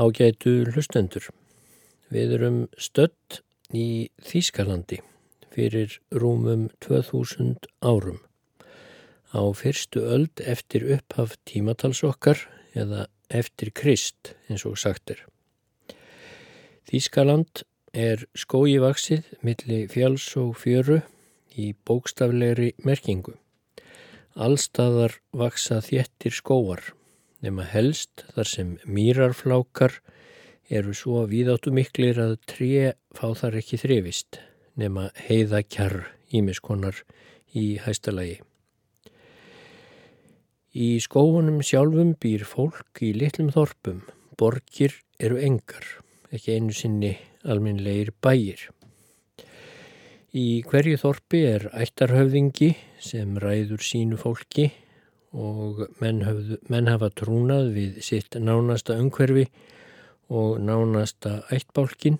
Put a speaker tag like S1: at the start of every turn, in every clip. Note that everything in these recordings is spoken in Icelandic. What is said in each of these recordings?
S1: Ágætu hlustendur. Við erum stött í Þýskalandi fyrir rúmum 2000 árum. Á fyrstu öld eftir upphaf tímatalsokkar eða eftir Krist eins og sagt er. Þýskaland er skói vaksið milli fjáls og fjöru í bókstaflegri merkingu. Allstaðar vaksa þjettir skóar nema helst þar sem mýrarflákar eru svo víðáttu miklir að tré fá þar ekki þrifist nema heiða kjarr ímiskonar í hæstalagi. Í skóunum sjálfum býr fólk í litlum þorpum, borgir eru engar, ekki einu sinni alminleir bæir. Í hverju þorpi er ættarhöfðingi sem ræður sínu fólki og menn, höfðu, menn hafa trúnað við sitt nánasta umhverfi og nánasta ættbálkin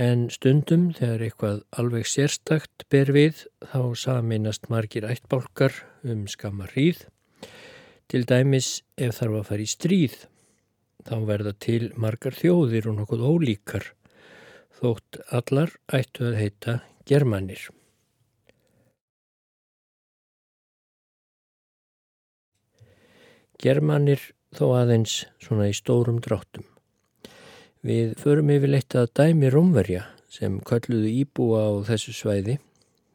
S1: en stundum þegar eitthvað alveg sérstakt ber við þá saminast margir ættbálkar um skamma hríð til dæmis ef þarf að fara í stríð þá verða til margar þjóðir og nokkuð ólíkar þótt allar ættu að heita germanir. Germanir þó aðeins svona í stórum dráttum. Við förum yfirleitt að dæmi Rómverja sem kalluðu íbúa á þessu svæði,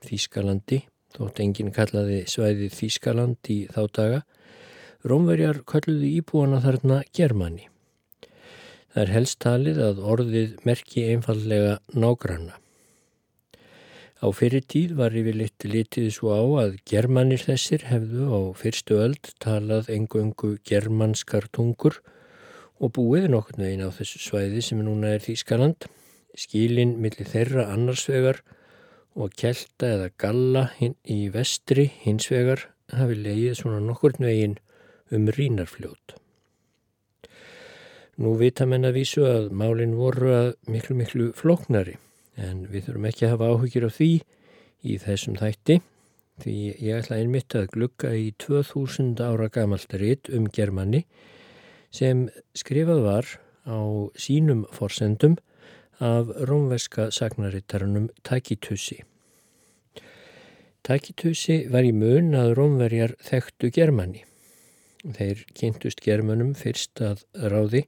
S1: Þískalandi, þótt enginn kallaði svæði Þískaland í þá daga. Rómverjar kalluðu íbúana þarna Germani. Það er helst talið að orðið merki einfallega nágranna. Á fyrir tíð var yfirleitt litið svo á að germanir þessir hefðu á fyrstu öld talað engöngu germanskar tungur og búið nokkur neginn á þessu svæði sem núna er Þýskaland, skílinn millir þeirra annarsvegar og kelta eða galla í vestri hinsvegar hafi leið svona nokkur neginn um rínarfljót. Nú vita menn að vísu að málinn voru að miklu miklu floknari en við þurfum ekki að hafa áhugir á því í þessum þætti því ég ætla einmitt að glukka í 2000 ára gamalt ritt um Germanni sem skrifað var á sínum forsendum af rómverska sagnarittarunum Takitussi. Takitussi var í mun að rómverjar þekktu Germanni. Þeir kynntust Germanum fyrst að ráði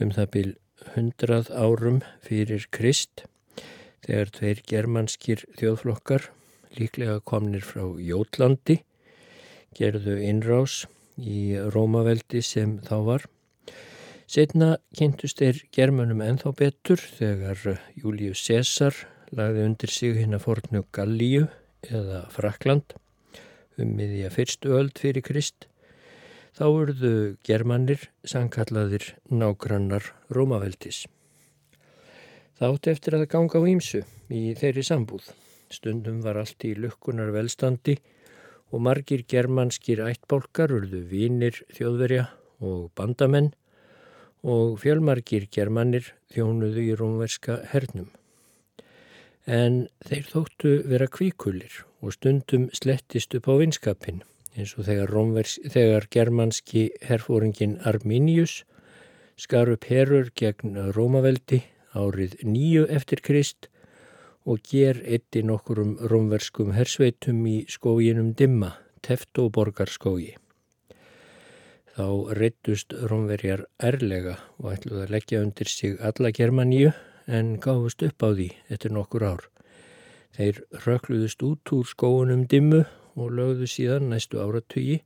S1: um það byl 100 árum fyrir Krist þegar tveir germanskir þjóðflokkar, líklega komnir frá Jótlandi, gerðu innrás í Rómaveldi sem þá var. Setna kynntust þeir germanum enþá betur þegar Július Cæsar lagði undir sig hinn að fornu Gallíu eða Frakland um miðja fyrstu öld fyrir Krist. Þá urðu germanir sangkallaðir nágrannar Rómaveldis. Þátt eftir að ganga á ímsu í þeirri sambúð. Stundum var allt í lukkunar velstandi og margir germanskir ættbálkar urðu vínir þjóðverja og bandamenn og fjölmargir germanir þjónuðu í rómverska hernum. En þeir þóttu vera kvíkulir og stundum slettist upp á vinskapin eins og þegar, þegar germanski herfóringin Arminius skar upp herur gegn Rómaveldi árið nýju eftir Krist og ger eitti nokkurum romverskum hersveitum í skóginum Dimma, Teftóborgarskógi. Þá reyttust romverjar erlega og ætluð að leggja undir sig alla Germaníu en gáfust upp á því eftir nokkur ár. Þeir rökluðust út úr skóunum Dimmu og lögðu síðan næstu áratugi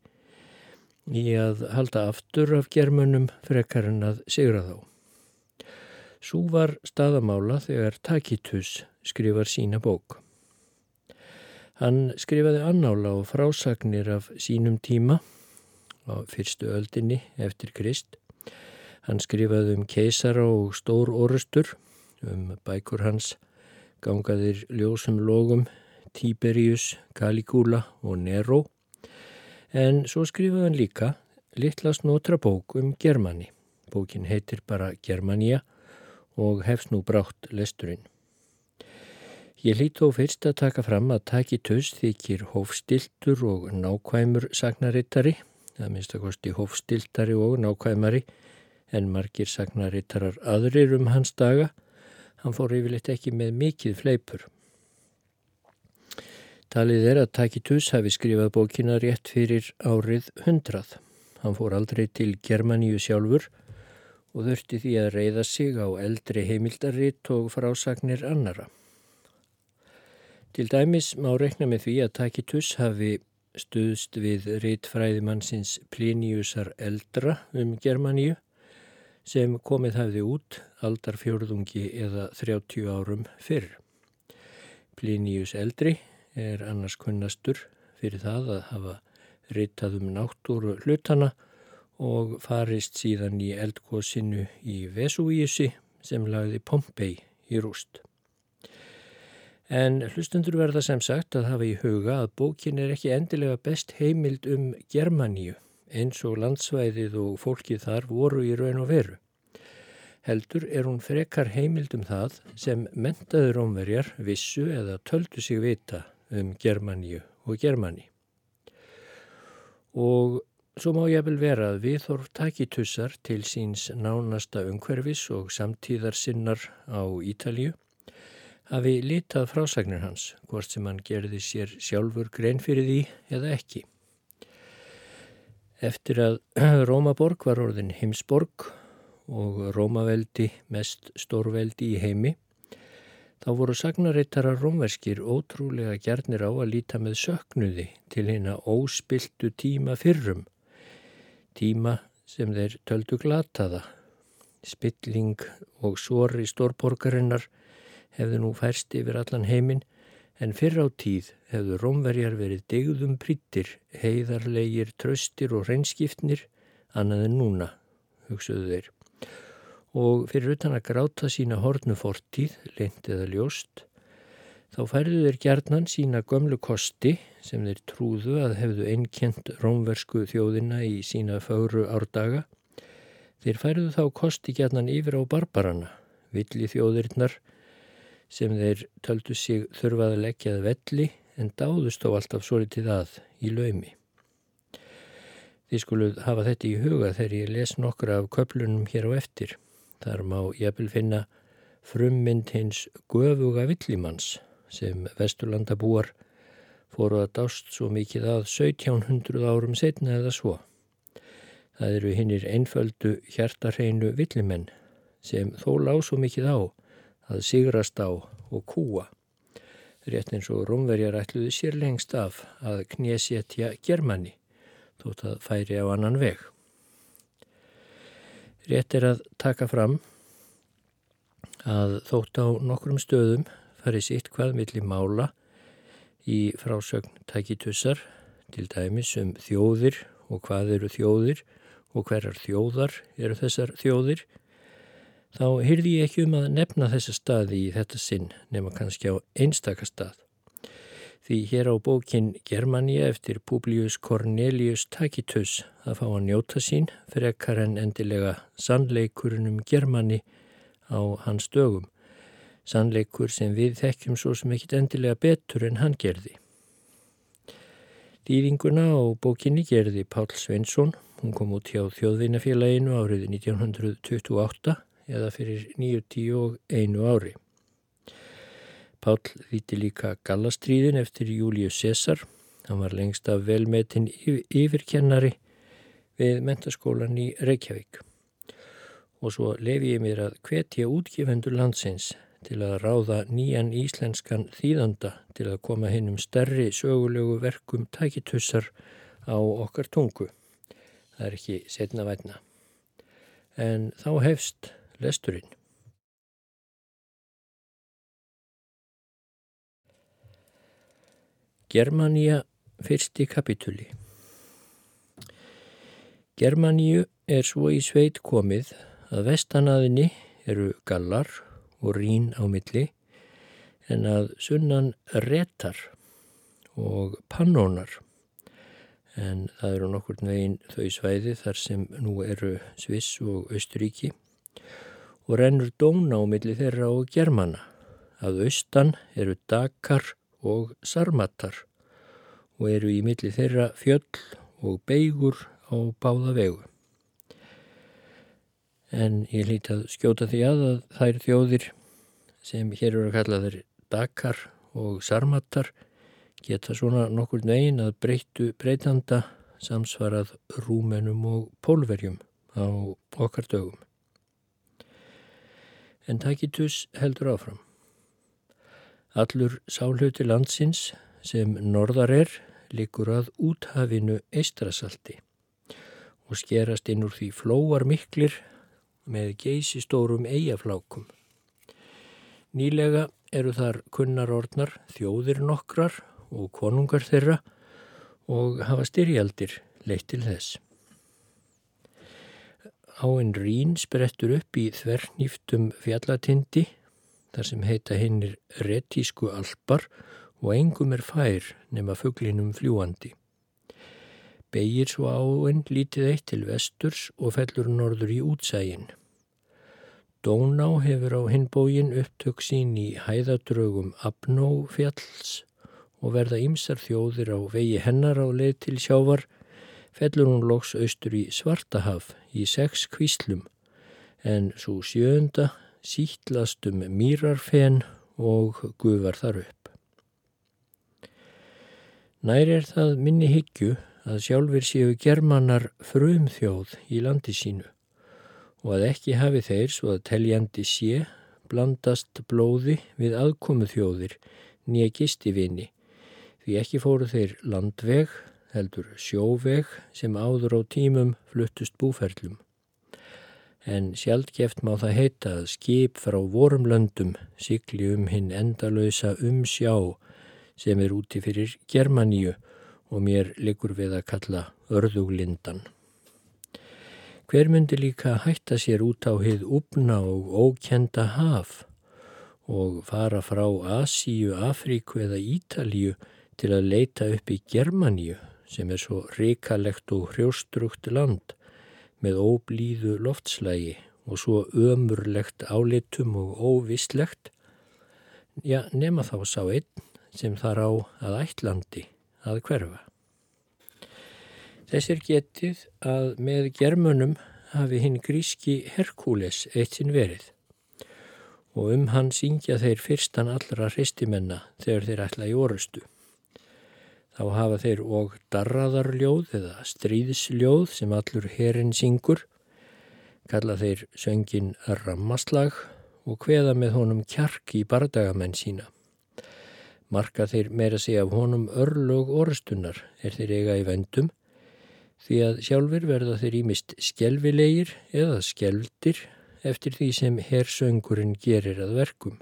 S1: í að halda aftur af germanum frekar en að sigra þá. Sú var staðamála þegar Takitus skrifar sína bók. Hann skrifaði annála og frásagnir af sínum tíma á fyrstu öldinni eftir Krist. Hann skrifaði um keisara og stór orustur, um bækur hans, gangaðir ljósum logum, Tiberius, Caligula og Nero. En svo skrifaði hann líka litla snotra bók um Germani. Bókin heitir bara Germania og hefst nú brátt lesturinn. Ég hlýtt þó fyrst að taka fram að Takitus þykir hófstiltur og nákvæmur sagnarittari, það minnst að kosti hófstiltari og nákvæmari en margir sagnarittarar aðrir um hans daga. Hann fór yfirleitt ekki með mikið fleipur. Talið er að Tacitus hafi skrifað bókina rétt fyrir árið hundrað. Hann fór aldrei til Germaníu sjálfur og þurfti því að reyða sig á eldri heimildaritt og frásagnir annara. Til dæmis má rekna með því að Tacitus hafi stuðst við rittfræðimannsins Pliniusar eldra um Germaníu sem komið hafði út aldarfjörðungi eða 30 árum fyrr. Plinius eldri er annars kunnastur fyrir það að hafa rittað um náttúru hlutana og farist síðan í eldgóðsinu í Vesúíusi sem lagði Pompei í rúst. En hlustundur verða sem sagt að hafa í huga að bókin er ekki endilega best heimild um Germaníu eins og landsvæðið og fólkið þar voru í raun og veru. Heldur er hún frekar heimild um það sem mentaður ómverjar vissu eða töldu sig vita um Germaníu og Germani. Og Svo má ég vel vera að viðhorf takitussar til síns nánasta umhverfis og samtíðar sinnar á Ítalju hafi litað frásagnir hans, hvort sem hann gerði sér sjálfur grein fyrir því eða ekki. Eftir að Rómaborg var orðin heimsborg og Rómaveldi mest stórveldi í heimi, þá voru sagnarittara rómverskir ótrúlega gjarnir á að líta með söknuði til hérna óspiltu tíma fyrrum tíma sem þeir töldu glataða. Spilling og sori stórborgarinnar hefðu nú færst yfir allan heiminn en fyrr á tíð hefðu rómverjar verið degðum prittir, heiðarlegir, tröstir og reynskiptnir annað en núna, hugsuðu þeir. Og fyrir utan að gráta sína hornu fortíð, leint eða ljóst, Þá færðu þeir gjarnan sína gömlu kosti sem þeir trúðu að hefðu einkjent rómversku þjóðina í sína fáru árdaga. Þeir færðu þá kosti gjarnan yfir á barbarana, villi þjóðirinnar sem þeir töldu sig þurfað að leggjað velli en dáðust á alltaf svo litið að í laumi. Þið skuluð hafa þetta í huga þegar ég les nokkra af köplunum hér á eftir. Þar má ég vil finna frummynd hins göfuga villimanns sem vesturlandabúar fóru að dást svo mikið að 1700 árum setna eða svo. Það eru hinnir einföldu hjartarheinu villimenn sem þó lág svo mikið á að sigrast á og kúa. Rétt eins og Rómverjar ætluði sér lengst af að knésétja Germani þótt að færi á annan veg. Rétt er að taka fram að þótt á nokkrum stöðum farið sitt hvað milli mála í frásögn tækitussar til dæmis um þjóðir og hvað eru þjóðir og hverjar þjóðar eru þessar þjóðir þá hyrði ég ekki um að nefna þessa staði í þetta sinn nema kannski á einstakastað. Því hér á bókin Germania eftir Publius Cornelius Tacitus að fá að njóta sín frekar en endilega sannleikurinn um Germani á hans dögum sannleikur sem við þekkjum svo sem ekkit endilega betur en hann gerði. Dýðinguna á bókinni gerði Pál Sveinsson, hún kom út hjá Þjóðvinnafélaginu árið 1928 eða fyrir 91 ári. Pál þýtti líka Gallastríðin eftir Július Cæsar, hann var lengst af velmetin yfirkennari við mentaskólan í Reykjavík. Og svo lefi ég mér að hvetja útgefendur landsins til að ráða nýjan íslenskan þýðanda til að koma hinn um stærri sögulegu verkum tækitussar á okkar tungu. Það er ekki setna vætna. En þá hefst lesturinn. Germania fyrsti kapitúli Germaníu er svo í sveit komið að vestanaðinni eru gallar og rín á milli en að sunnan retar og pannónar en það eru nokkur veginn þau svæði þar sem nú eru Sviss og Östuríki og rennur dóna á milli þeirra og germana. Að austan eru Dakar og Sarmatar og eru í milli þeirra fjöll og beigur á báða vegu. En ég hlýtt að skjóta því að að þær þjóðir sem hér eru að kalla þeir Dakar og Sarmatar geta svona nokkur negin að breytu breytanda samsvarað rúmenum og pólverjum á okkar dögum. En Takitus heldur áfram. Allur sáluti landsins sem norðar er likur að úthafinu eistrasalti og skerast inn úr því flóar miklir með geysistórum eigaflákum. Nýlega eru þar kunnarordnar þjóðir nokkrar og konungar þeirra og hafa styrjaldir leitt til þess. Áinn Rín sprettur upp í þvernýftum fjallatindi þar sem heita hinnir retísku alpar og engum er fær nema fugglinum fljúandi. Begir svo áinn lítið eitt til vesturs og fellur norður í útsægin. Dóná hefur á hinbógin upptök sín í hæðadrögum Abnófjalls og verða ymsar þjóðir á vegi hennar á leið til sjávar, fellur hún loks austur í Svartahaf í sex kvíslum, en svo sjönda sítlast um mýrarfen og gufar þar upp. Nær er það minni hyggju að sjálfur séu germanar frum þjóð í landi sínu og að ekki hafi þeir svo að teljandi sé blandast blóði við aðkomu þjóðir nýja gistivinni Því ekki fóru þeir landveg, heldur sjóveg sem áður á tímum fluttust búferlum. En sjálfgeft má það heita að skip frá vorum löndum sikli um hinn endalösa um sjá sem er úti fyrir Germaníu og mér likur við að kalla örðuglindan. Hver myndi líka hætta sér út á hið upna og ókenda haf og fara frá Asíu, Afríku eða Ítalíu til að leita upp í Germaníu sem er svo ríkalegt og hrjóstrugt land með óblíðu loftslægi og svo ömurlegt álitum og óvistlegt, já nema þá sá einn sem þar á að ætlandi að hverfa. Þessir getið að með germunum hafi hinn gríski Herkules eitt sinn verið og um hann syngja þeir fyrstan allra hristimenna þegar þeir ætla í orustu. Þá hafa þeir og darraðarljóð eða stríðsljóð sem allur herin syngur, kalla þeir söngin rammaslag og hveða með honum kjark í bardagamenn sína. Marka þeir meira sig af honum örlög orðstunnar er þeir eiga í vendum, því að sjálfur verða þeir ímist skjelvilegir eða skjeldir eftir því sem hersöngurinn gerir að verkum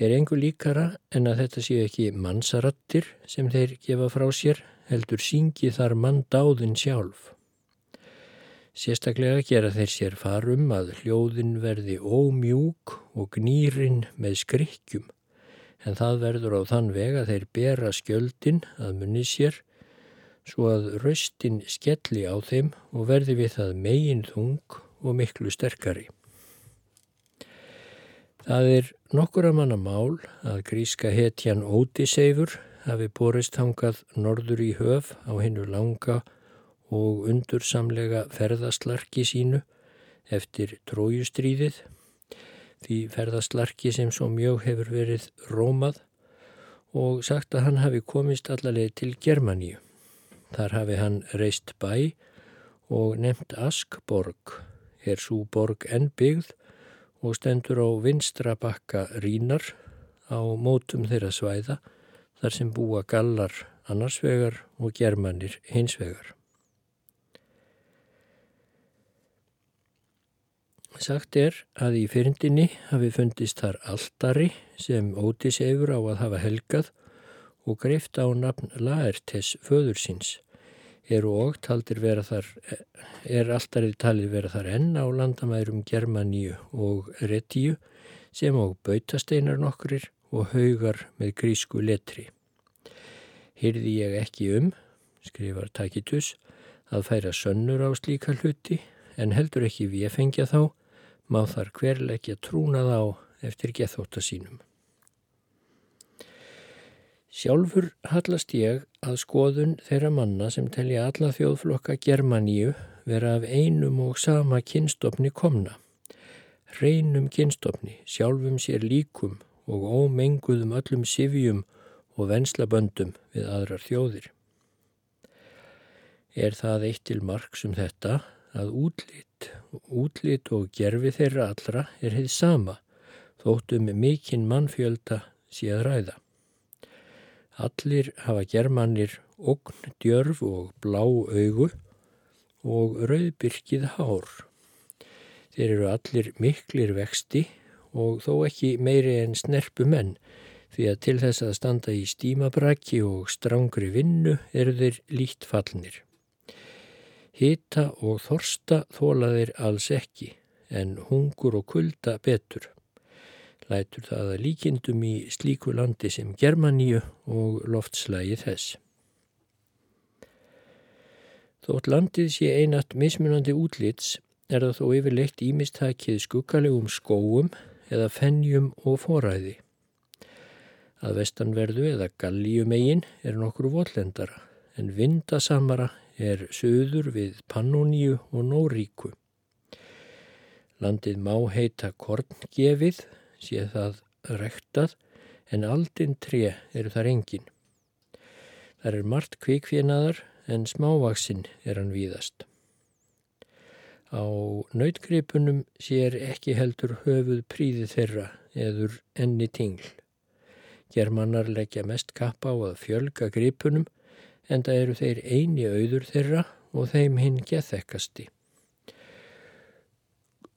S1: er engu líkara en að þetta séu ekki mannsarattir sem þeir gefa frá sér, heldur syngi þar mann dáðin sjálf. Sérstaklega gera þeir sér farum að hljóðin verði ómjúk og gnýrin með skrikkjum, en það verður á þann veg að þeir bera skjöldin að munni sér, svo að röstin skelli á þeim og verði við það megin þung og miklu sterkari. Það er nokkura manna mál að gríska hetjan Ódiseifur hafi borist hangað norður í höf á hinnu langa og undursamlega ferðaslarki sínu eftir trójustríðið því ferðaslarki sem svo mjög hefur verið rómað og sagt að hann hafi komist allarleið til Germaníu. Þar hafi hann reist bæ og nefnt Askborg, er svo borg enn byggð og stendur á vinstra bakka rínar á mótum þeirra svæða þar sem búa gallar annarsvegar og germanir hinsvegar. Sagt er að í fyrndinni hafi fundist þar aldari sem Ótis efur á að hafa helgað og greift á nafn Laertes föður síns eru og taldir vera þar, er alltarið talið vera þar enn á landamærum Germaníu og Retíu sem á bautasteinar nokkurir og haugar með grísku letri. Hyrði ég ekki um, skrifar Takitus, að færa sönnur á slíka hluti en heldur ekki við fengja þá, má þar hverleikja trúna þá eftir gethóta sínum. Sjálfur hallast ég að skoðun þeirra manna sem telja alla þjóðflokka Germaníu vera af einum og sama kynstofni komna. Reinum kynstofni, sjálfum sér líkum og ómenguðum öllum sifjum og venslaböndum við aðrar þjóðir. Er það eitt til marg um þetta að útlit, útlit og gerfi þeirra allra er heið sama þóttum mikinn mannfjölda að ræða. Allir hafa germannir ogn, djörf og blá augu og rauðbyrkið hár. Þeir eru allir miklir vexti og þó ekki meiri en snerpu menn því að til þess að standa í stímabrakki og strángri vinnu eru þeir lít fallnir. Hita og þorsta þóla þeir alls ekki en hungur og kulda betur. Lætur það að líkindum í slíku landi sem Germaníu og loftslægi þess. Þótt landið sé einat mismunandi útlits er það þó yfirleitt ímistakið skuggalegum skóum eða fennjum og foræði. Að vestanverðu eða gallíumegin er nokkur vollendara en vindasamara er söður við Pannoníu og Nóríku. Landið má heita korngefið, sé það rektað, en aldinn tre eru þar engin. Þar er margt kvikfjenaðar en smávaksinn er hann víðast. Á nautgripunum sér ekki heldur höfuð príði þeirra eður enni tingl. Germannar leggja mest kappa á að fjölga gripunum en það eru þeir eini auður þeirra og þeim hinn geðþekkasti.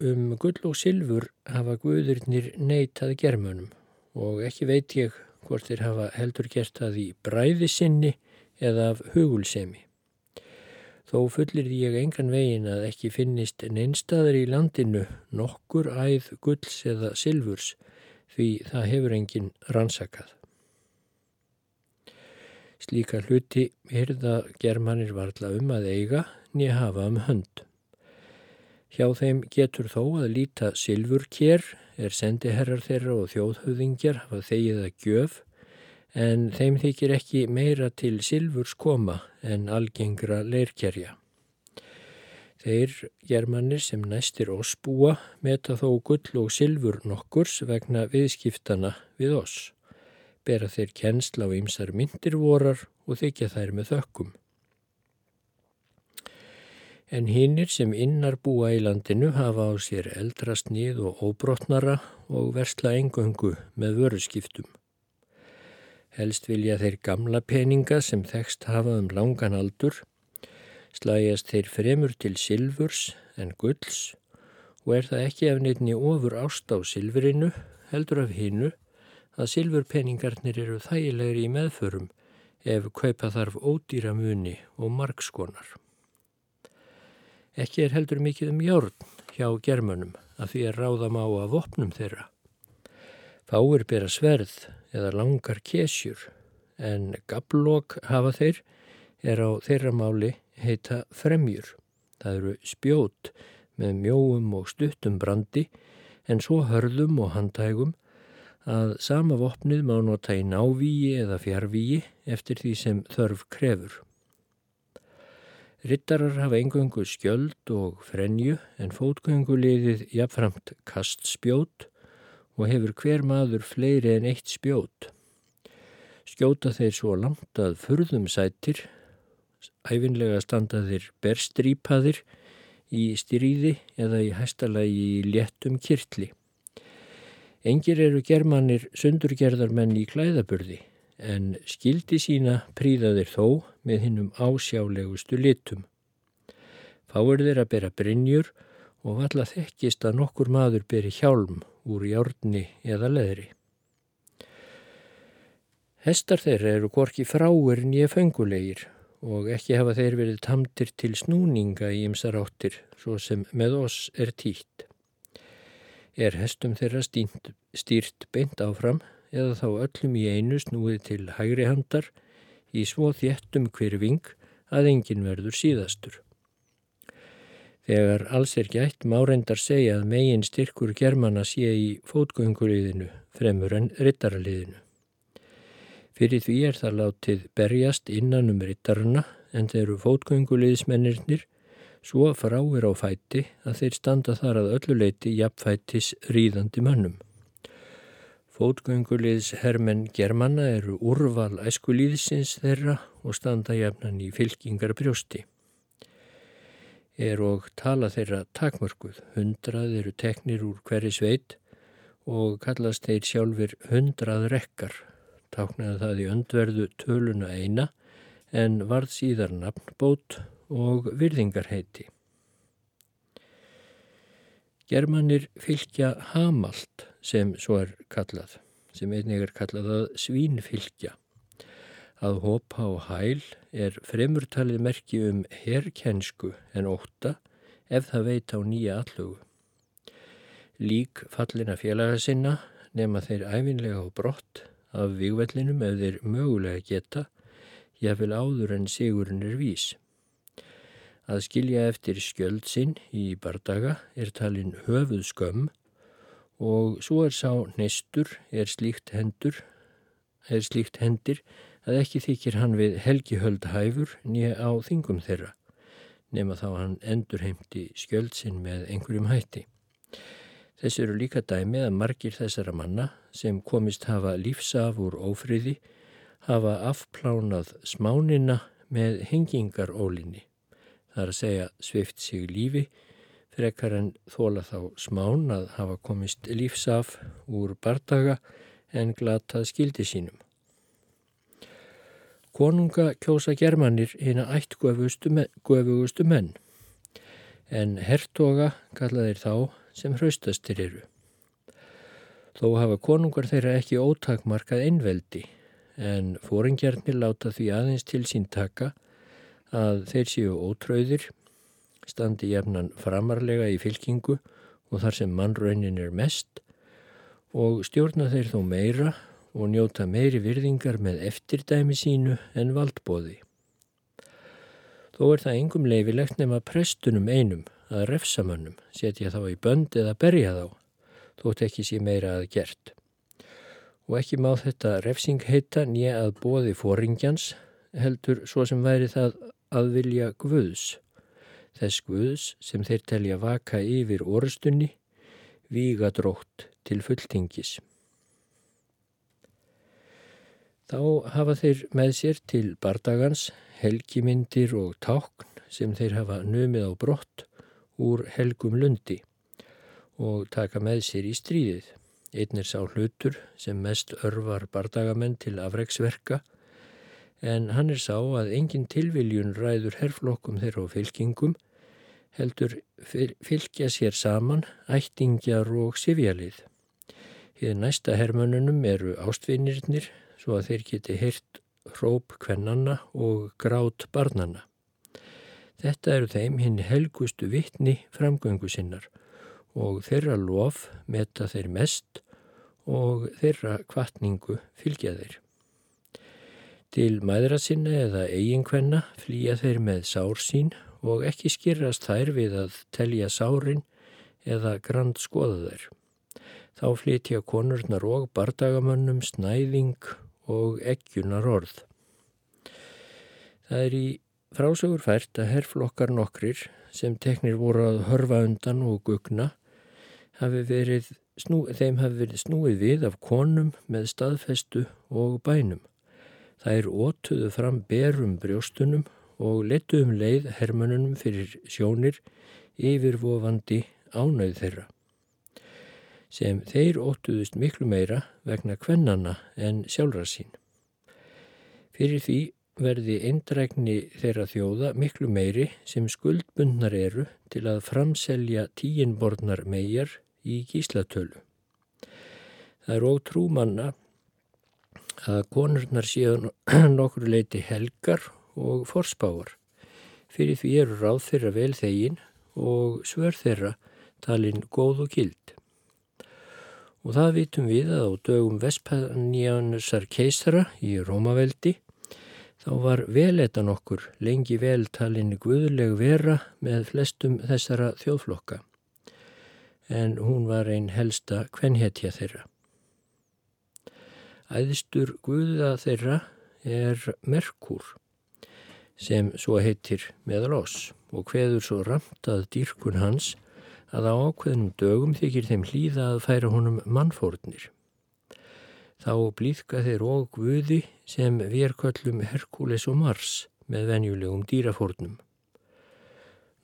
S1: Um gull og sylfur hafa guðurnir neytað germanum og ekki veit ég hvort þeir hafa heldur gert það í bræði sinni eða af hugulsemi. Þó fullir ég engan vegin að ekki finnist neinstaðar í landinu nokkur æð gulls eða silfurs því það hefur engin rannsakað. Slíka hluti hyrða germanir varla um að eiga nýja hafa um hönd. Hjá þeim getur þó að líta silfurkér er sendiherrar þeirra og þjóðhauðingjar hafa þegið að gjöf en þeim þykir ekki meira til silfurs koma en algengra leirkerja. Þeir germannir sem næstir oss búa meta þó gull og silfur nokkurs vegna viðskiptana við oss. Bera þeir kennsla á ymsar myndirvorar og þykja þær með þökkum. En hinnir sem innar búa í landinu hafa á sér eldra snið og óbrotnara og versla engöngu með vöruskiptum. Helst vilja þeir gamla peninga sem þekst hafa um langan aldur, slægjast þeir fremur til silfurs en gulls og er það ekki af nefni ofur ást á silfurinu, heldur af hinnu, að silfurpeningarnir eru þægilegri í meðförum ef kaupa þarf ódýra muni og margskonar. Ekki er heldur mikið um járn hjá germönum að því að ráðam á að vopnum þeirra. Fáir bera sverð eða langar kesjur en gablokk hafa þeir er á þeirra máli heita fremjur. Það eru spjót með mjóum og stuttum brandi en svo hörðum og handægum að sama vopnið má nota í návíi eða fjárvíi eftir því sem þörf krefur. Rittarar hafa engöngu skjöld og frenju en fótgönguliðið jafnframt kastspjót og hefur hver maður fleiri en eitt spjót. Skjóta þeir svo langt að furðum sættir, æfinlega standa þeir berstrýpaðir í styrýði eða í hæstalagi í léttum kirtli. Engir eru germanir sundurgerðarmenn í klæðaburði en skildi sína príðaðir þó með hinnum ásjálegustu litum. Fáir þeir að bera brinnjur og valla þekkist að nokkur maður beri hjálm úr járni eða leðri. Hestar þeirra eru gorki fráir nýja fengulegir og ekki hafa þeir verið tamtir til snúninga í ymsar áttir svo sem með oss er títt. Er hestum þeirra stýrt beint áfram eða þá öllum í einu snúið til hægri handar í svo þéttum hverfing að engin verður síðastur. Þegar alls er gætt má reyndar segja að megin styrkur germana sé í fótgönguliðinu fremur en rittaraliðinu. Fyrir því er það látið berjast innan um rittarana en þeir eru fótgönguliðismennirnir svo fráir á fæti að þeir standa þar að ölluleiti jafnfætis ríðandi mönnum. Fótgönguliðs hermenn germanna eru úrval æskulíðsins þeirra og standa jafnan í fylkingar brjósti. Er og tala þeirra takmörguð, hundrað eru teknir úr hverju sveit og kallast þeir sjálfur hundrað rekkar, táknaði það í öndverðu töluna eina en varð síðar nafnbót og virðingarheiti. Germanir fylgja hamalt sem svo er kallað, sem einnig er kallað að svínfylgja. Að hopa og hæl er fremurtalið merki um herrkensku en óta ef það veit á nýja allugu lík fallina félaga sinna nema þeir æfinlega á brott af vigvellinum ef þeir mögulega geta, jáfnvel áður en sigurinn er vís. Að skilja eftir skjöld sinn í bardaga er talin höfuð skömm og svo er sá neistur er slíkt hendur, er slíkt hendir að ekki þykir hann við helgihöld hæfur nýja á þingum þeirra, nema þá hann endur heimti skjöld sinn með einhverjum hætti. Þess eru líka dæmi að margir þessara manna sem komist hafa lífsaf úr ófriði hafa afplánað smánina með hengingarólinni. Það er að segja svift sig lífi frekar en þóla þá smán að hafa komist lífsaf úr bardaga en glatað skildi sínum. Konunga kjósa germanir hinn að ætt guðugustu menn en hertoga kallaðir þá sem hraustastir eru. Þó hafa konungar þeirra ekki ótakmarkað einveldi en fóringjarnir láta því aðeins til sín taka að þeir séu ótröðir, standi jefnan framarlega í fylkingu og þar sem mannraunin er mest og stjórna þeir þó meira og njóta meiri virðingar með eftirdæmi sínu en valdbóði. Þó er það engum leifilegt nema prestunum einum að refsamönnum setja þá í bönd eða berja þá, þótt ekki sé meira að gert. Og ekki má þetta refsing heita nýja að bóði fóringjans heldur svo sem væri það að vilja guðs. Þess guðs sem þeir telja vaka yfir orðstunni, víga drótt til fulltingis. Þá hafa þeir með sér til bardagans helgimyndir og tákn sem þeir hafa numið á brott úr helgum lundi og taka með sér í stríðið. Einn er sá hlutur sem mest örvar bardagamenn til afreiksverka en hann er sá að engin tilviljun ræður herflokkum þeirra og fylkingum heldur fylgja sér saman ættingjar og sifjalið. Hið næsta hermönunum eru ástvinnirnir svo að þeir geti hirt hróp kvennanna og grát barnanna. Þetta eru þeim hinn helgustu vittni framgöngu sinnar og þeirra lof metta þeir mest og þeirra kvartningu fylgja þeir. Til maðra sinna eða eiginkvenna flýja þeir með sár sín og ekki skýrast þær við að telja sárin eða grand skoða þeir. Þá flytja konurnar og bardagamönnum snæðing og ekkjunar orð. Það er í Frásögur fært að herrflokkar nokkrir sem teknir voru að hörfa undan og gugna verið, snú, þeim hafi verið snúið við af konum með staðfestu og bænum. Er ótuðu fram berum brjóstunum og letu um leið hermönunum fyrir sjónir yfirvofandi ánauð þeirra. Sem þeir ótuðust miklu meira vegna kvennana en sjálfra sín. Fyrir því verði eindrækni þeirra þjóða miklu meiri sem skuldbundnar eru til að framselja tíinborðnar megar í gíslatölu. Það er ótrú manna að konurnar séu nokkur leiti helgar og forspáar. Fyrir því eru ráð þeirra vel þegin og svör þeirra talin góð og gild. Og það vitum við að á dögum Vespaníanusar keisara í Rómaveldi Þá var veletan okkur lengi veltalinn guðleg vera með flestum þessara þjóðflokka, en hún var einn helsta kvenhetja þeirra. Æðistur guða þeirra er Merkur, sem svo heitir meðal oss og hveður svo ramtað dýrkun hans að á ákveðnum dögum þykir þeim hlýða að færa honum mannfórnir. Þá blíðka þeir og guði sem verköllum Herkules og Mars með venjulegum dýrafórnum.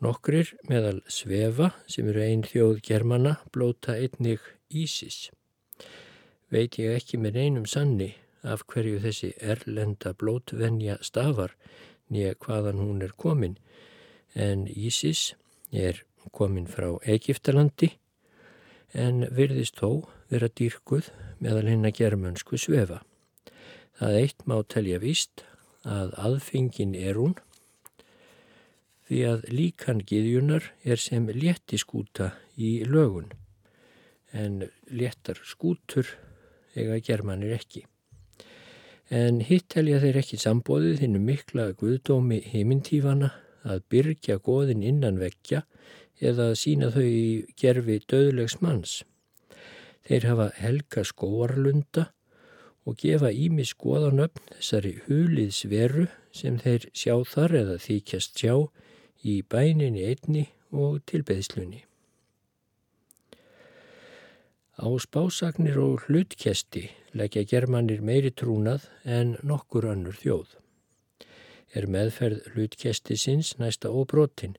S1: Nokkrir meðal svefa sem eru einn þjóð germana blóta einnig Ísis. Veit ég ekki með einum sanni af hverju þessi erlenda blótvenja stafar nýja hvaðan hún er komin en Ísis er komin frá Egiptalandi en virðist þó vera dýrkuð meðal hinn að germansku svefa. Það eitt má telja víst að aðfengin er hún því að líkan giðjunar er sem létti skúta í lögun en léttar skútur eiga germanir ekki. En hitt telja þeir ekki sambóðið hinnum mikla guðdómi heimintífana að byrkja goðin innan vekkja eða sína þau í gerfi döðlegs manns. Þeir hafa helga skóarlunda og gefa ími skoðanöfn þessari huliðsveru sem þeir sjá þar eða þykjast sjá í bæninni einni og tilbeðslunni. Á spásagnir og hlutkesti leggja germanir meiri trúnað en nokkur önnur þjóð. Er meðferð hlutkesti sinns næsta óbrotin.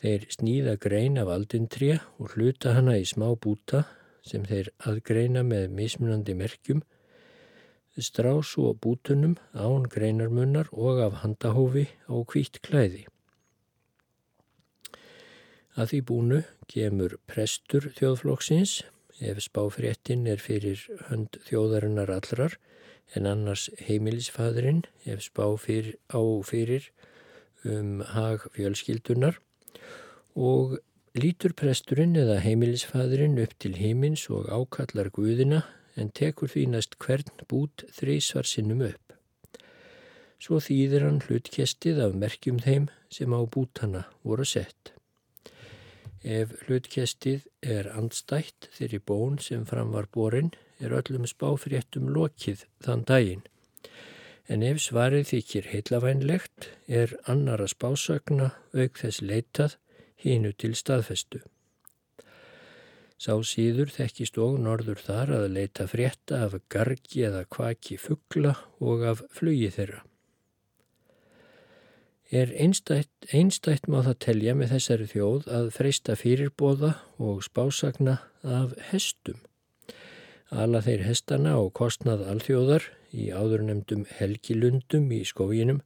S1: Þeir sníða grein af aldintrija og hluta hana í smá búta sem þeir aðgreina með mismunandi merkjum, strás og bútunum án greinarmunnar og af handahófi á kvítt klæði. Að því búnu gemur prestur þjóðflokksins ef spáfréttin er fyrir hönd þjóðarinnar allrar en annars heimilisfadurinn ef spá fyrir, á fyrir um hag fjölskyldunar og lítur presturinn eða heimilisfadurinn upp til heimins og ákallar guðina en tekur því næst hvern bút þrísvar sinnum upp. Svo þýðir hann hlutkestið af merkjum þeim sem á bútana voru sett. Ef hlutkestið er andstætt þeirri bón sem fram var borin er öllum spáfréttum lokið þann daginn. En ef svarið þykir heilafænlegt er annara spásögna auk þess leitað hínu til staðfestu. Sá síður þekkist og norður þar að leita frétta af gargi eða kvaki fuggla og af flugi þeirra er einstætt, einstætt má það telja með þessari þjóð að freysta fyrirbóða og spásagna af hestum. Alla þeir hestana og kostnað alþjóðar í áðurnemdum helgilundum í skóginum.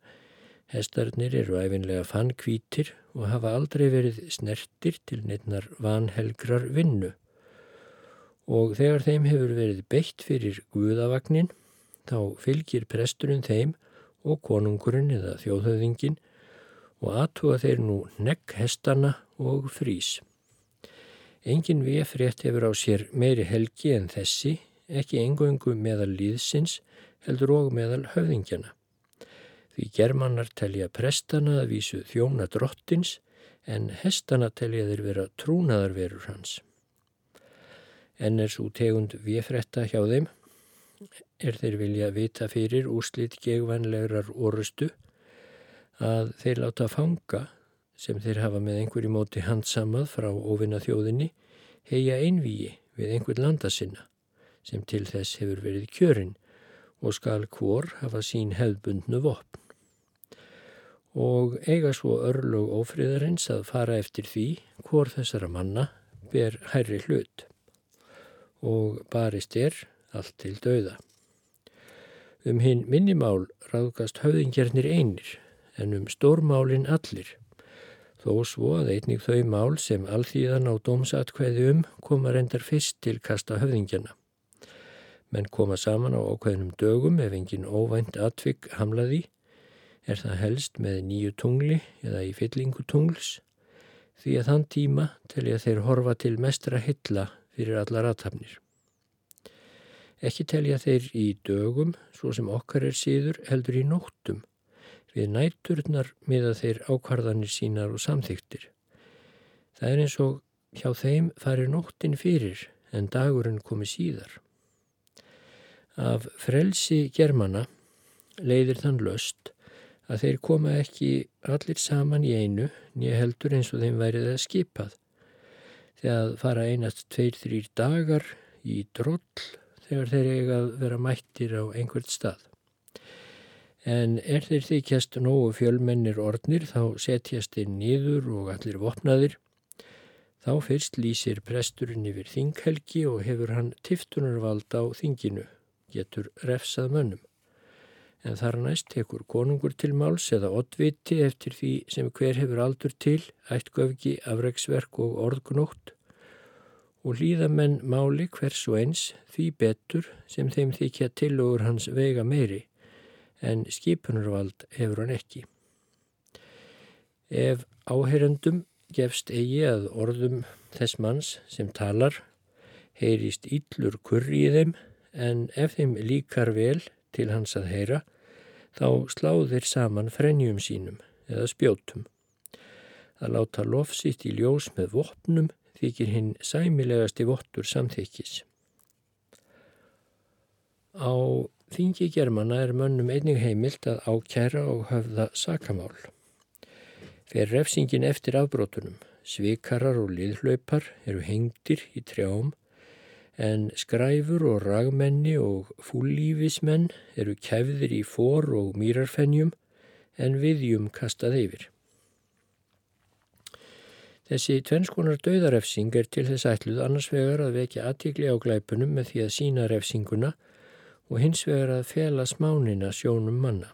S1: Hestarnir eru æfinlega fannkvítir og hafa aldrei verið snertir til neittnar vanhelgrar vinnu. Og þegar þeim hefur verið beitt fyrir guðavagnin, þá fylgir presturinn þeim og konungurinn eða þjóðhauðingin og aðtúa þeir nú negg hestana og frís. Engin VF-rétt hefur á sér meiri helgi en þessi, ekki engöngu meðal líðsins, heldur og meðal höfðingjana. Því germannar telja prestana að vísu þjóna drottins, en hestana telja þeir vera trúnaðarverur hans. En er svo tegund VF-rétta hjá þeim, er þeir vilja vita fyrir úrslit gegvanlegurar orustu, að þeir láta fanga sem þeir hafa með einhverju móti handsamað frá óvinna þjóðinni heia einvíi við einhver landa sinna sem til þess hefur verið kjörin og skal hvor hafa sín hefðbundnu vopn. Og eiga svo örlög ófriðarins að fara eftir því hvor þessara manna ber hærri hlut og barist er allt til dauða. Um hinn minnimál ráðgast höfðingjarnir einir en um stórmálin allir. Þó svo að einnig þau mál sem alþýðan á dómsatkvæði um koma reyndar fyrst til kasta höfðingjana. Menn koma saman á ákveðnum dögum ef engin óvænt atvik hamlaði, er það helst með nýju tungli eða í fyllingu tungls, því að þann tíma telja þeir horfa til mestra hylla fyrir allar aðtapnir. Ekki telja þeir í dögum, svo sem okkar er síður, heldur í nóttum, Við nætturnar miða þeir ákvarðanir sínar og samþyktir. Það er eins og hjá þeim farir nóttin fyrir en dagurinn komi síðar. Af frelsi germana leiðir þann löst að þeir koma ekki allir saman í einu nýja heldur eins og þeim værið að skipað. Þegar fara einast tveir, þrýr dagar í droll þegar þeir eiga að vera mættir á einhvert stað. En er þeir þykjast nógu fjölmennir ornir þá setjast þeir nýður og allir vopnaðir. Þá fyrst lýsir presturinn yfir þinghelgi og hefur hann tiftunarvald á þinginu, getur refsað mönnum. En þar næst tekur konungur til máls eða oddviti eftir því sem hver hefur aldur til, ættgöfgi, afreiksverk og orðgnótt. Og líða menn máli hvers og eins því betur sem þeim þykja tilugur hans vega meiri en skipunarvald hefur hann ekki. Ef áherendum gefst eigi að orðum þess manns sem talar heyrist yllur kurri í þeim en ef þeim líkar vel til hans að heyra þá sláðir saman frenjum sínum eða spjótum. Að láta lofsitt í ljós með vopnum þykir hinn sæmilegasti vottur samþykis. Á þingi germana er mönnum einnig heimilt að ákjæra og höfða sakamál. Fer refsingin eftir afbrótunum, svikarar og liðhlaupar eru hengtir í trjám en skræfur og ragmenni og fúllífismenn eru kefðir í fór og mýrarfennjum en viðjum kastað yfir. Þessi tvennskonar döðarefsing er til þess ætluð annars vegar að vekja aðtíkli á glæpunum með því að sína refsinguna og hins vegar að fela smánina sjónum manna.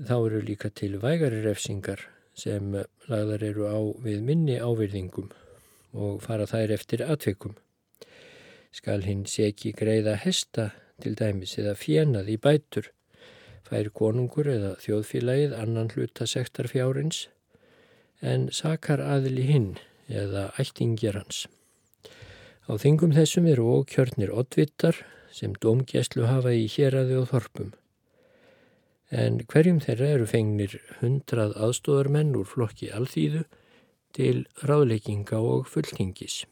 S1: Þá eru líka til vægari refsingar sem lagðar eru á við minni ávirðingum og fara þær eftir atveikum skal hinn seki greiða hesta til dæmis eða fjenað í bætur, fær konungur eða þjóðfélagið annan hluta sektarfjárins, en sakar aðli hinn eða ættingjar hans. Á þingum þessum eru ókjörnir oddvittar sem domgæslu hafa í héræði og þorpum. En hverjum þeirra eru fengnir hundrað aðstóðarmenn úr flokki alþýðu til ráðleikinga og fulltingis.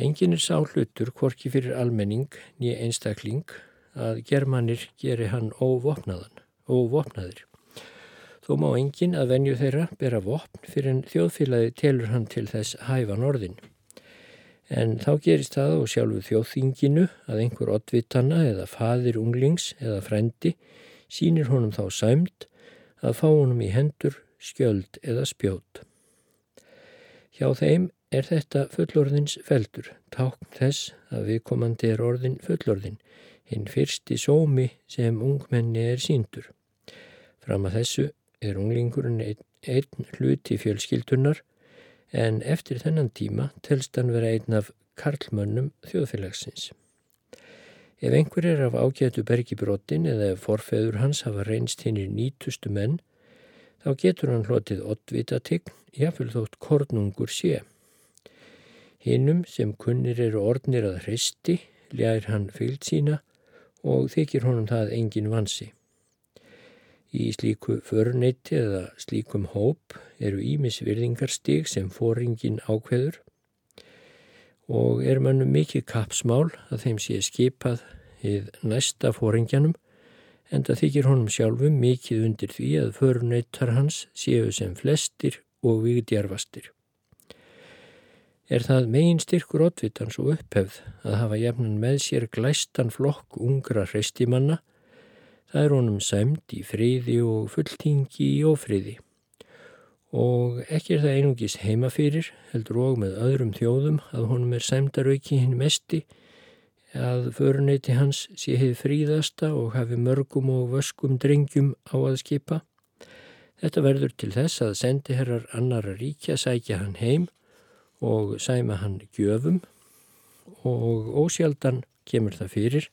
S1: Engin er sá hlutur hvorki fyrir almenning nýja einstakling að germanir geri hann óvopnaðan, óvopnaðir. Þó má engin að venju þeirra bera vopn fyrir en þjóðfélagi telur hann til þess hæfan orðin. En þá gerist það og sjálfu þjóðþinginu að einhver oddvitanna eða fadir unglings eða frendi sínir honum þá sæmt að fá honum í hendur, skjöld eða spjót. Hjá þeim er þetta fullorðins feldur, tákn þess að viðkomandi er orðin fullorðin, hinn fyrsti sómi sem ungmenni er síndur. Fram að þessu er unglingurinn einn, einn hluti fjölskyldunar en eftir þennan tíma telst hann vera einn af karlmönnum þjóðfélagsins. Ef einhver er af ágætu bergibrótin eða ef forfeður hans hafa reynst hinnir nýtustu menn, þá getur hann hlotið oddvitatign, jáfnvel þótt kornungur sé. Hinnum sem kunnir eru orðnir að hristi, ljær hann fylg sína og þykir honum það engin vansi. Í slíku förneiti eða slíkum hóp eru ímisvirðingarstig sem fóringin ákveður og er mannum mikið kapsmál að þeim sé skipað hið næsta fóringjanum en það þykir honum sjálfum mikið undir því að förneitar hans séu sem flestir og vigdjarfastir er það megin styrkur oddvitans og upphefð að hafa jafnan með sér glæstan flokk ungra hreistimanna, það er honum sæmt í friði og fulltingi í ófriði. Og ekki er það einungis heimafyrir, heldur og með öðrum þjóðum að honum er sæmdarauki hinn mesti, að föruneyti hans sé hefði fríðasta og hafi mörgum og vöskum drengjum á að skipa. Þetta verður til þess að sendiherrar annara ríkja sækja hann heim og sæma hann gjöfum og ósjaldan kemur það fyrir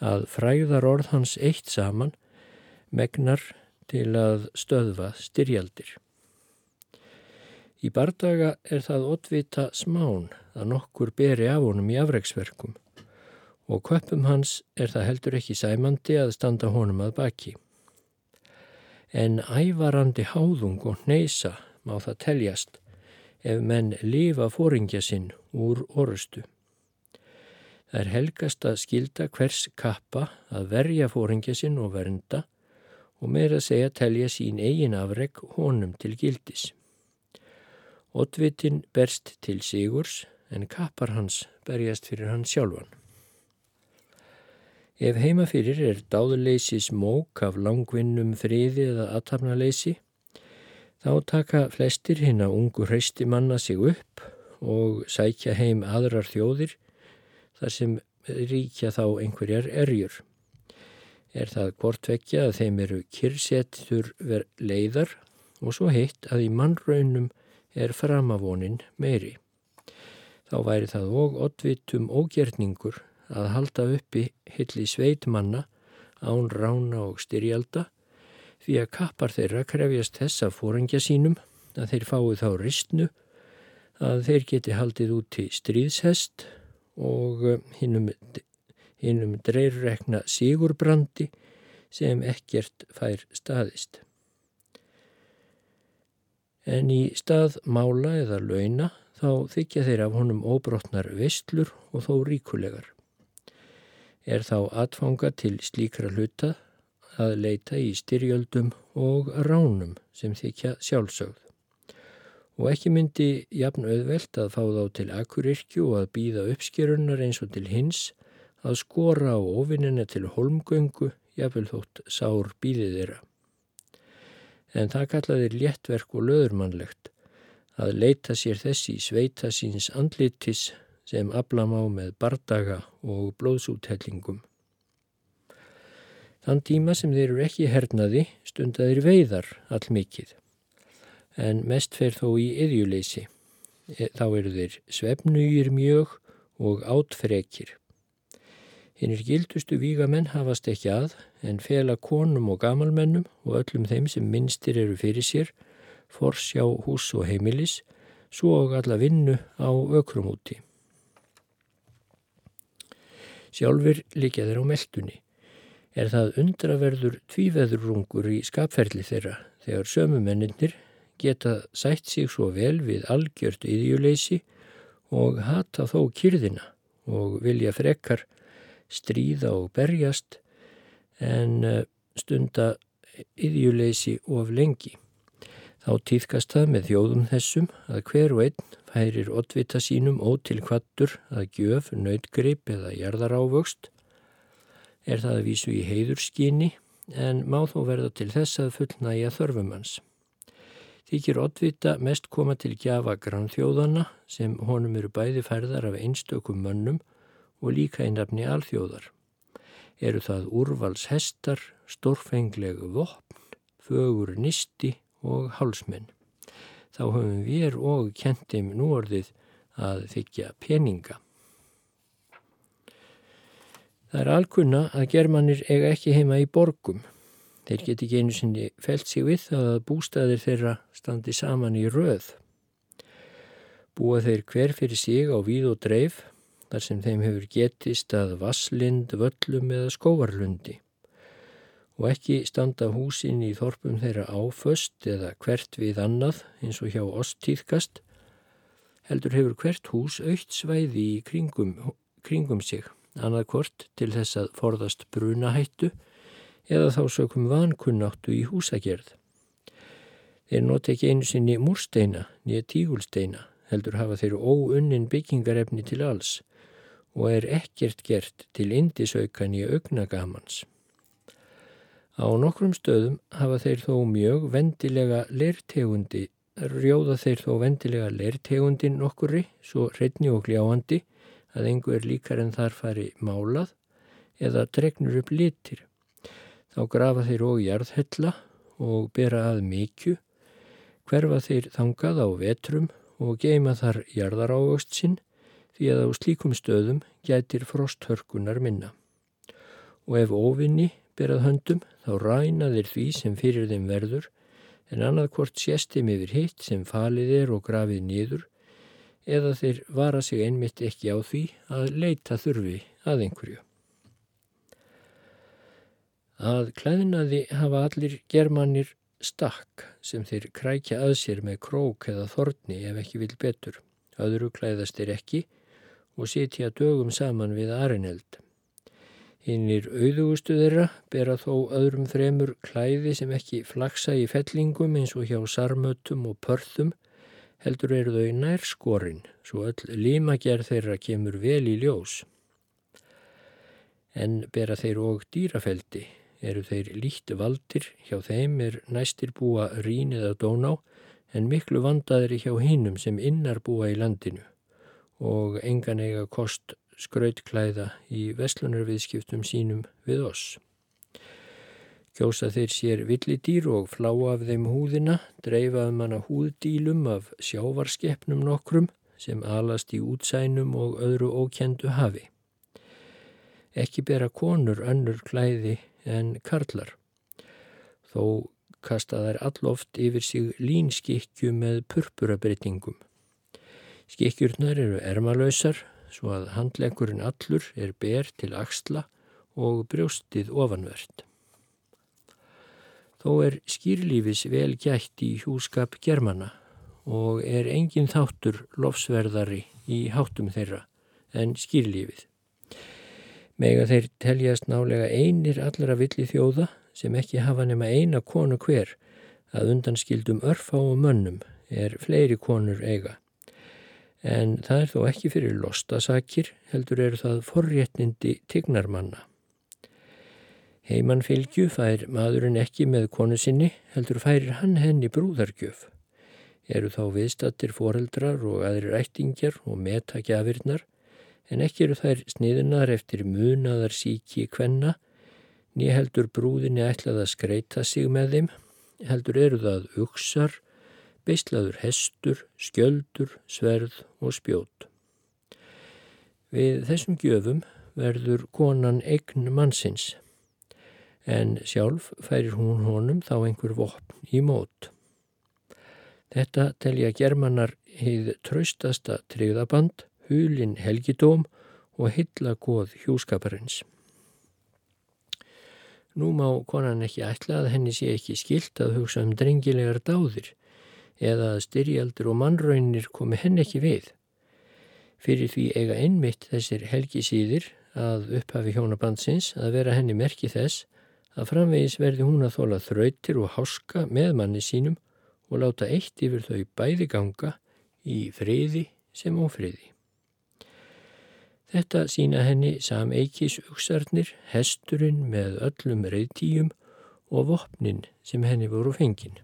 S1: að fræðar orð hans eitt saman megnar til að stöðva styrjaldir. Í bardaga er það oddvita smán að nokkur beri af honum í afreiksverkum og köpum hans er það heldur ekki sæmandi að standa honum að baki. En ævarandi háðung og neysa má það teljast ef menn lifa fóringja sinn úr orustu. Það er helgast að skilda hvers kappa að verja fóringja sinn og vernda og meira að segja telja sín eigin afreg honum til gildis. Ottvitin berst til Sigurs en kappar hans berjast fyrir hann sjálfan. Ef heima fyrir er dáðuleysis mók af langvinnum friði eða aðtapnaleysi, þá taka flestir hinn að ungu hreisti manna sig upp og sækja heim aðrar þjóðir þar sem ríkja þá einhverjar erjur. Er það hvortvekja að þeim eru kyrsettur leiðar og svo heitt að í mannraunum er framavonin meiri. Þá væri það og oddvitum ógjerningur að halda uppi hilli sveitmanna án rána og styrjalda því að kappar þeirra krefjast þess að fórangja sínum að þeir fái þá ristnu að þeir geti haldið út til stríðshest og eh, hinnum, hinnum dreirrekna sigurbrandi sem ekkert fær staðist. En í stað mála eða launa þá þykja þeir af honum óbrotnar vestlur og þó ríkulegar er þá atfanga til slíkra hluta að leita í styrjöldum og ránum sem þykja sjálfsögð. Og ekki myndi jafn auðvelt að fá þá til akkurirkju og að býða uppskerunar eins og til hins, að skora á ofinnina til holmgöngu, jafnvel þótt sár býðið þeirra. En það kallaðir léttverk og löðurmannlegt að leita sér þessi sveita síns andlitis sem aflam á með bardaga og blóðsúthellingum. Þann tíma sem þeir eru ekki hernaði stundaðir veiðar allmikið, en mest fer þó í yðjuleysi. E, þá eru þeir svefnugir mjög og átfrekir. Hinnir gildustu vígamenn hafast ekki að, en fela konum og gamalmennum og öllum þeim sem minnstir eru fyrir sér, forsjá hús og heimilis, svo og alla vinnu á ökrumúti. Sjálfur líka þeir á meldunni. Er það undraverður tvíveðurrungur í skapferli þeirra þegar sömumennir geta sætt sig svo vel við algjört yðjuleysi og hata þó kyrðina og vilja frekkar stríða og berjast en eh, stunda yðjuleysi of lengi. Þá týðkast það með þjóðum þessum að hver og einn færir oddvita sínum ótil kvattur að gjöf, nautgrip eða jarðarávöxt. Er það að vísu í heiðurskinni en má þó verða til þess að fullnæja þörfumans. Þykir oddvita mest koma til gjafa grannþjóðana sem honum eru bæði færðar af einstökum mönnum og líka einrafni alþjóðar. Eru það úrvals hestar, stórfenglegu vopn, fögur nisti og hálsmenn þá höfum við og kentim núorðið að þykja peninga. Það er alkunna að germanir eiga ekki heima í borgum. Þeir geti ekki einu sinni felt sig við að bústæðir þeirra standi saman í röð. Búa þeir hver fyrir sig á víð og dreif þar sem þeim hefur getist að vasslind, völlum eða skóvarlundi og ekki standa húsin í þorpum þeirra áföst eða hvert við annað eins og hjá ostíðkast, heldur hefur hvert hús aukt svæði í kringum, kringum sig, annað hvort til þess að forðast brunahættu eða þá sökum vankunnáttu í húsagerð. Þeir nota ekki einu sinni múrsteina, nýja tígulsteina, heldur hafa þeir óunnin byggingarefni til alls og er ekkert gert til indisaukan í augnagamans. Á nokkrum stöðum hafa þeir þó mjög vendilega leirtegundi, rjóða þeir þó vendilega leirtegundin nokkuri, svo hreitni og gljáandi, að engu er líkar en þar fari málað eða dregnur upp litir. Þá grafa þeir og jarðhella og bera að mikju, hverfa þeir þangað á vetrum og geima þar jarðarávöxt sinn því að á slíkum stöðum gætir frosthörkunar minna. Og ef ofinni berað höndum þá ræna þeir því sem fyrir þeim verður en annað hvort séstim yfir hitt sem falið er og grafið nýður eða þeir vara sig einmitt ekki á því að leita þurfi að einhverju. Að klæðinaði hafa allir germanir stakk sem þeir krækja að sér með krók eða þorni ef ekki vil betur. Öðru klæðast þeir ekki og sitja dögum saman við arineld. Hinnir auðugustu þeirra bera þó öðrum fremur klæði sem ekki flaksa í fellingum eins og hjá sarmötum og pörðum, heldur eru þau nær skorinn, svo öll limagerð þeirra kemur vel í ljós. En bera þeir og dýrafeldi, eru þeir líkt valdir, hjá þeim er næstir búa rín eða dóná, en miklu vandaðri hjá hinnum sem innar búa í landinu og engan eiga kost skrautklæða í vestlunarviðskiptum sínum við oss. Kjósa þeir sér villidýr og flá af þeim húðina, dreifaðu manna húðdýlum af sjávarskeppnum nokkrum sem alast í útsænum og öðru ókendu hafi. Ekki bera konur önnur klæði en karlar. Þó kasta þær alloft yfir sig línskikju með purpurabrytningum. Skikkjurnar eru ermalösar, svo að handlegurinn allur er ber til axla og brjóstið ofanvert. Þó er skýrlífis vel gætt í hjúskap germana og er engin þáttur lofsverðari í háttum þeirra en skýrlífið. Mega þeir teljast nálega einir allra villi þjóða sem ekki hafa nema eina konu hver að undanskildum örfá og mönnum er fleiri konur eiga en það er þó ekki fyrir lostasakir, heldur eru það forréttindi tignarmanna. Heimannfylgju fær maðurinn ekki með konu sinni, heldur færir hann henni brúðargjöf. Eru þá viðstattir foreldrar og aðrir ættingjar og metagjafirnar, en ekki eru þær sniðinar eftir munaðar síki kvenna, ný heldur brúðinni ætlað að skreita sig með þeim, heldur eru það uksar, beislaður hestur, skjöldur, sverð og spjót. Við þessum gjöfum verður konan eign mannsins, en sjálf færir hún honum þá einhver vopn í mót. Þetta telja germanar heið traustasta tryggðaband, hulin helgidóm og hylla goð hjúskaparins. Nú má konan ekki ætla að henni sé ekki skilt að hugsa um drengilegar dáðir, eða að styrjaldur og mannraunir komi henn ekki við. Fyrir því eiga einmitt þessir helgisýðir að upphafi hjónabandsins að vera henni merki þess að framvegis verði hún að þóla þrautir og háska með manni sínum og láta eitt yfir þau bæði ganga í friði sem ófriði. Þetta sína henni sameikis uksarnir, hesturinn með öllum reyðtíum og vopnin sem henni voru fengin.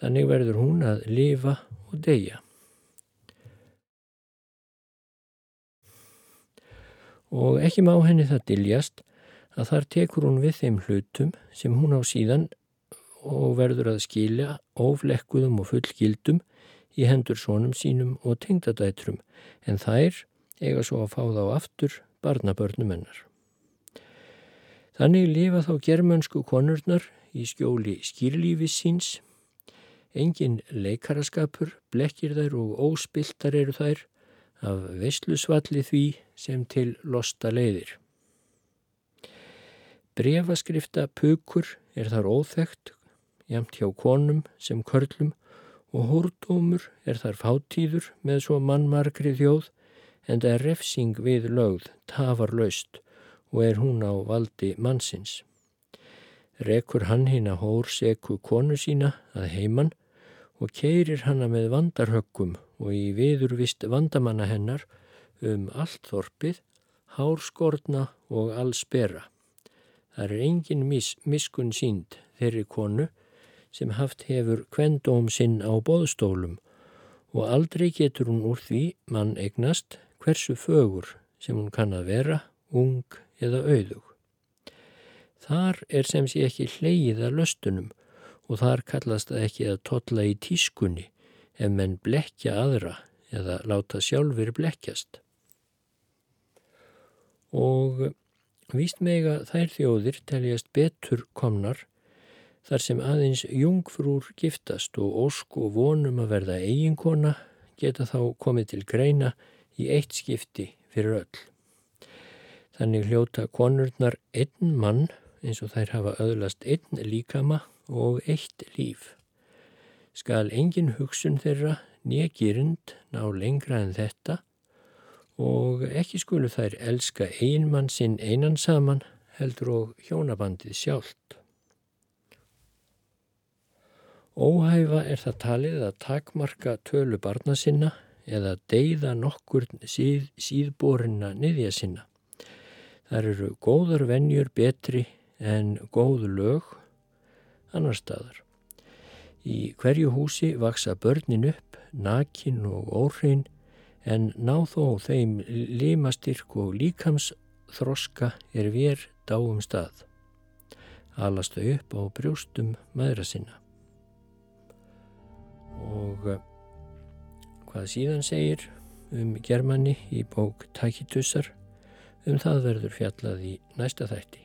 S1: Þannig verður hún að lifa og deyja. Og ekki má henni það diljast að þar tekur hún við þeim hlutum sem hún á síðan og verður að skilja oflekkuðum og fullgildum í hendur sónum sínum og tengdadætrum en þær eiga svo að fá þá aftur barnabörnum hennar. Þannig lifa þá germönsku konurnar í skjóli skýrlífis síns Engin leikaraskapur, blekkir þær og óspiltar eru þær af veislusvalli því sem til losta leiðir. Brefaskrifta pukur er þar óþægt, jamt hjá konum sem körlum og hórdómur er þar fátíður með svo mannmarkri þjóð en það er refsing við lögð, tafar laust og er hún á valdi mannsins. Rekur hann hinn að hór seku konu sína að heimann og keirir hana með vandarhöggum og í viðurvist vandamanna hennar um allt þorpið, hárskortna og allsbera. Það er engin mis, miskun sínd þeirri konu sem haft hefur kvendóm sinn á boðstólum og aldrei getur hún úr því mann eignast hversu fögur sem hún kann að vera, ung eða auðug. Þar er sem sé ekki hleyið að löstunum og þar kallast það ekki að totla í tískunni ef menn blekja aðra eða láta sjálfur blekkjast. Og víst mega þær þjóðir teljast betur komnar þar sem aðeins jungfrúr giftast og ósk og vonum að verða eiginkona geta þá komið til greina í eitt skipti fyrir öll. Þannig hljóta konurnar einn mann eins og þær hafa öðlast einn líkama og eitt líf. Skal engin hugsun þeirra gyrnd ná lengra en þetta og ekki skulu þær elska einmann sinn einan saman heldur og hjónabandið sjálft. Óhæfa er það talið að takmarka tölu barna sinna eða deyða nokkur síð, síðborina niðja sinna. Þar eru góðar vennjur betri en góð lög annar staðar. Í hverju húsi vaksa börnin upp, nakin og óhrein en ná þó þeim limastyrk og líkamsþroska er vér dáum stað. Alast þau upp á brjóstum maðra sinna. Og hvað síðan segir um germanni í bók Takitussar um það verður fjallað í næsta þætti.